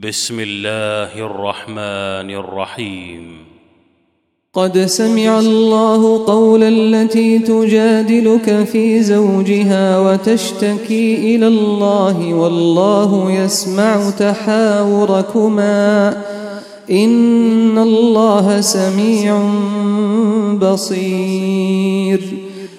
بسم الله الرحمن الرحيم. قد سمع الله قول التي تجادلك في زوجها وتشتكي إلى الله والله يسمع تحاوركما. إن الله سميع بصير.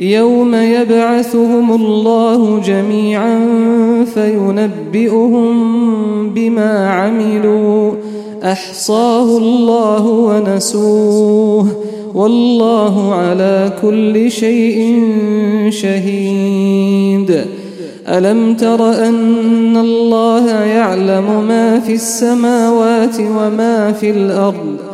يوم يبعثهم الله جميعا فينبئهم بما عملوا احصاه الله ونسوه والله على كل شيء شهيد. الم تر ان الله يعلم ما في السماوات وما في الأرض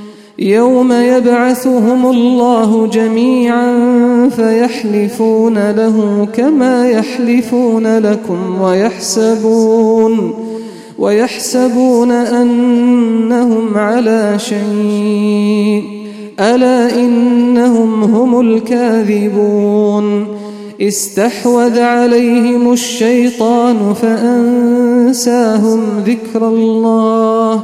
يوم يبعثهم الله جميعا فيحلفون له كما يحلفون لكم ويحسبون ويحسبون أنهم على شيء. ألا إنهم هم الكاذبون. استحوذ عليهم الشيطان فأنساهم ذكر الله.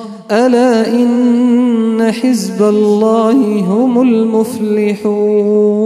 ألا إن حزب الله هم المفلحون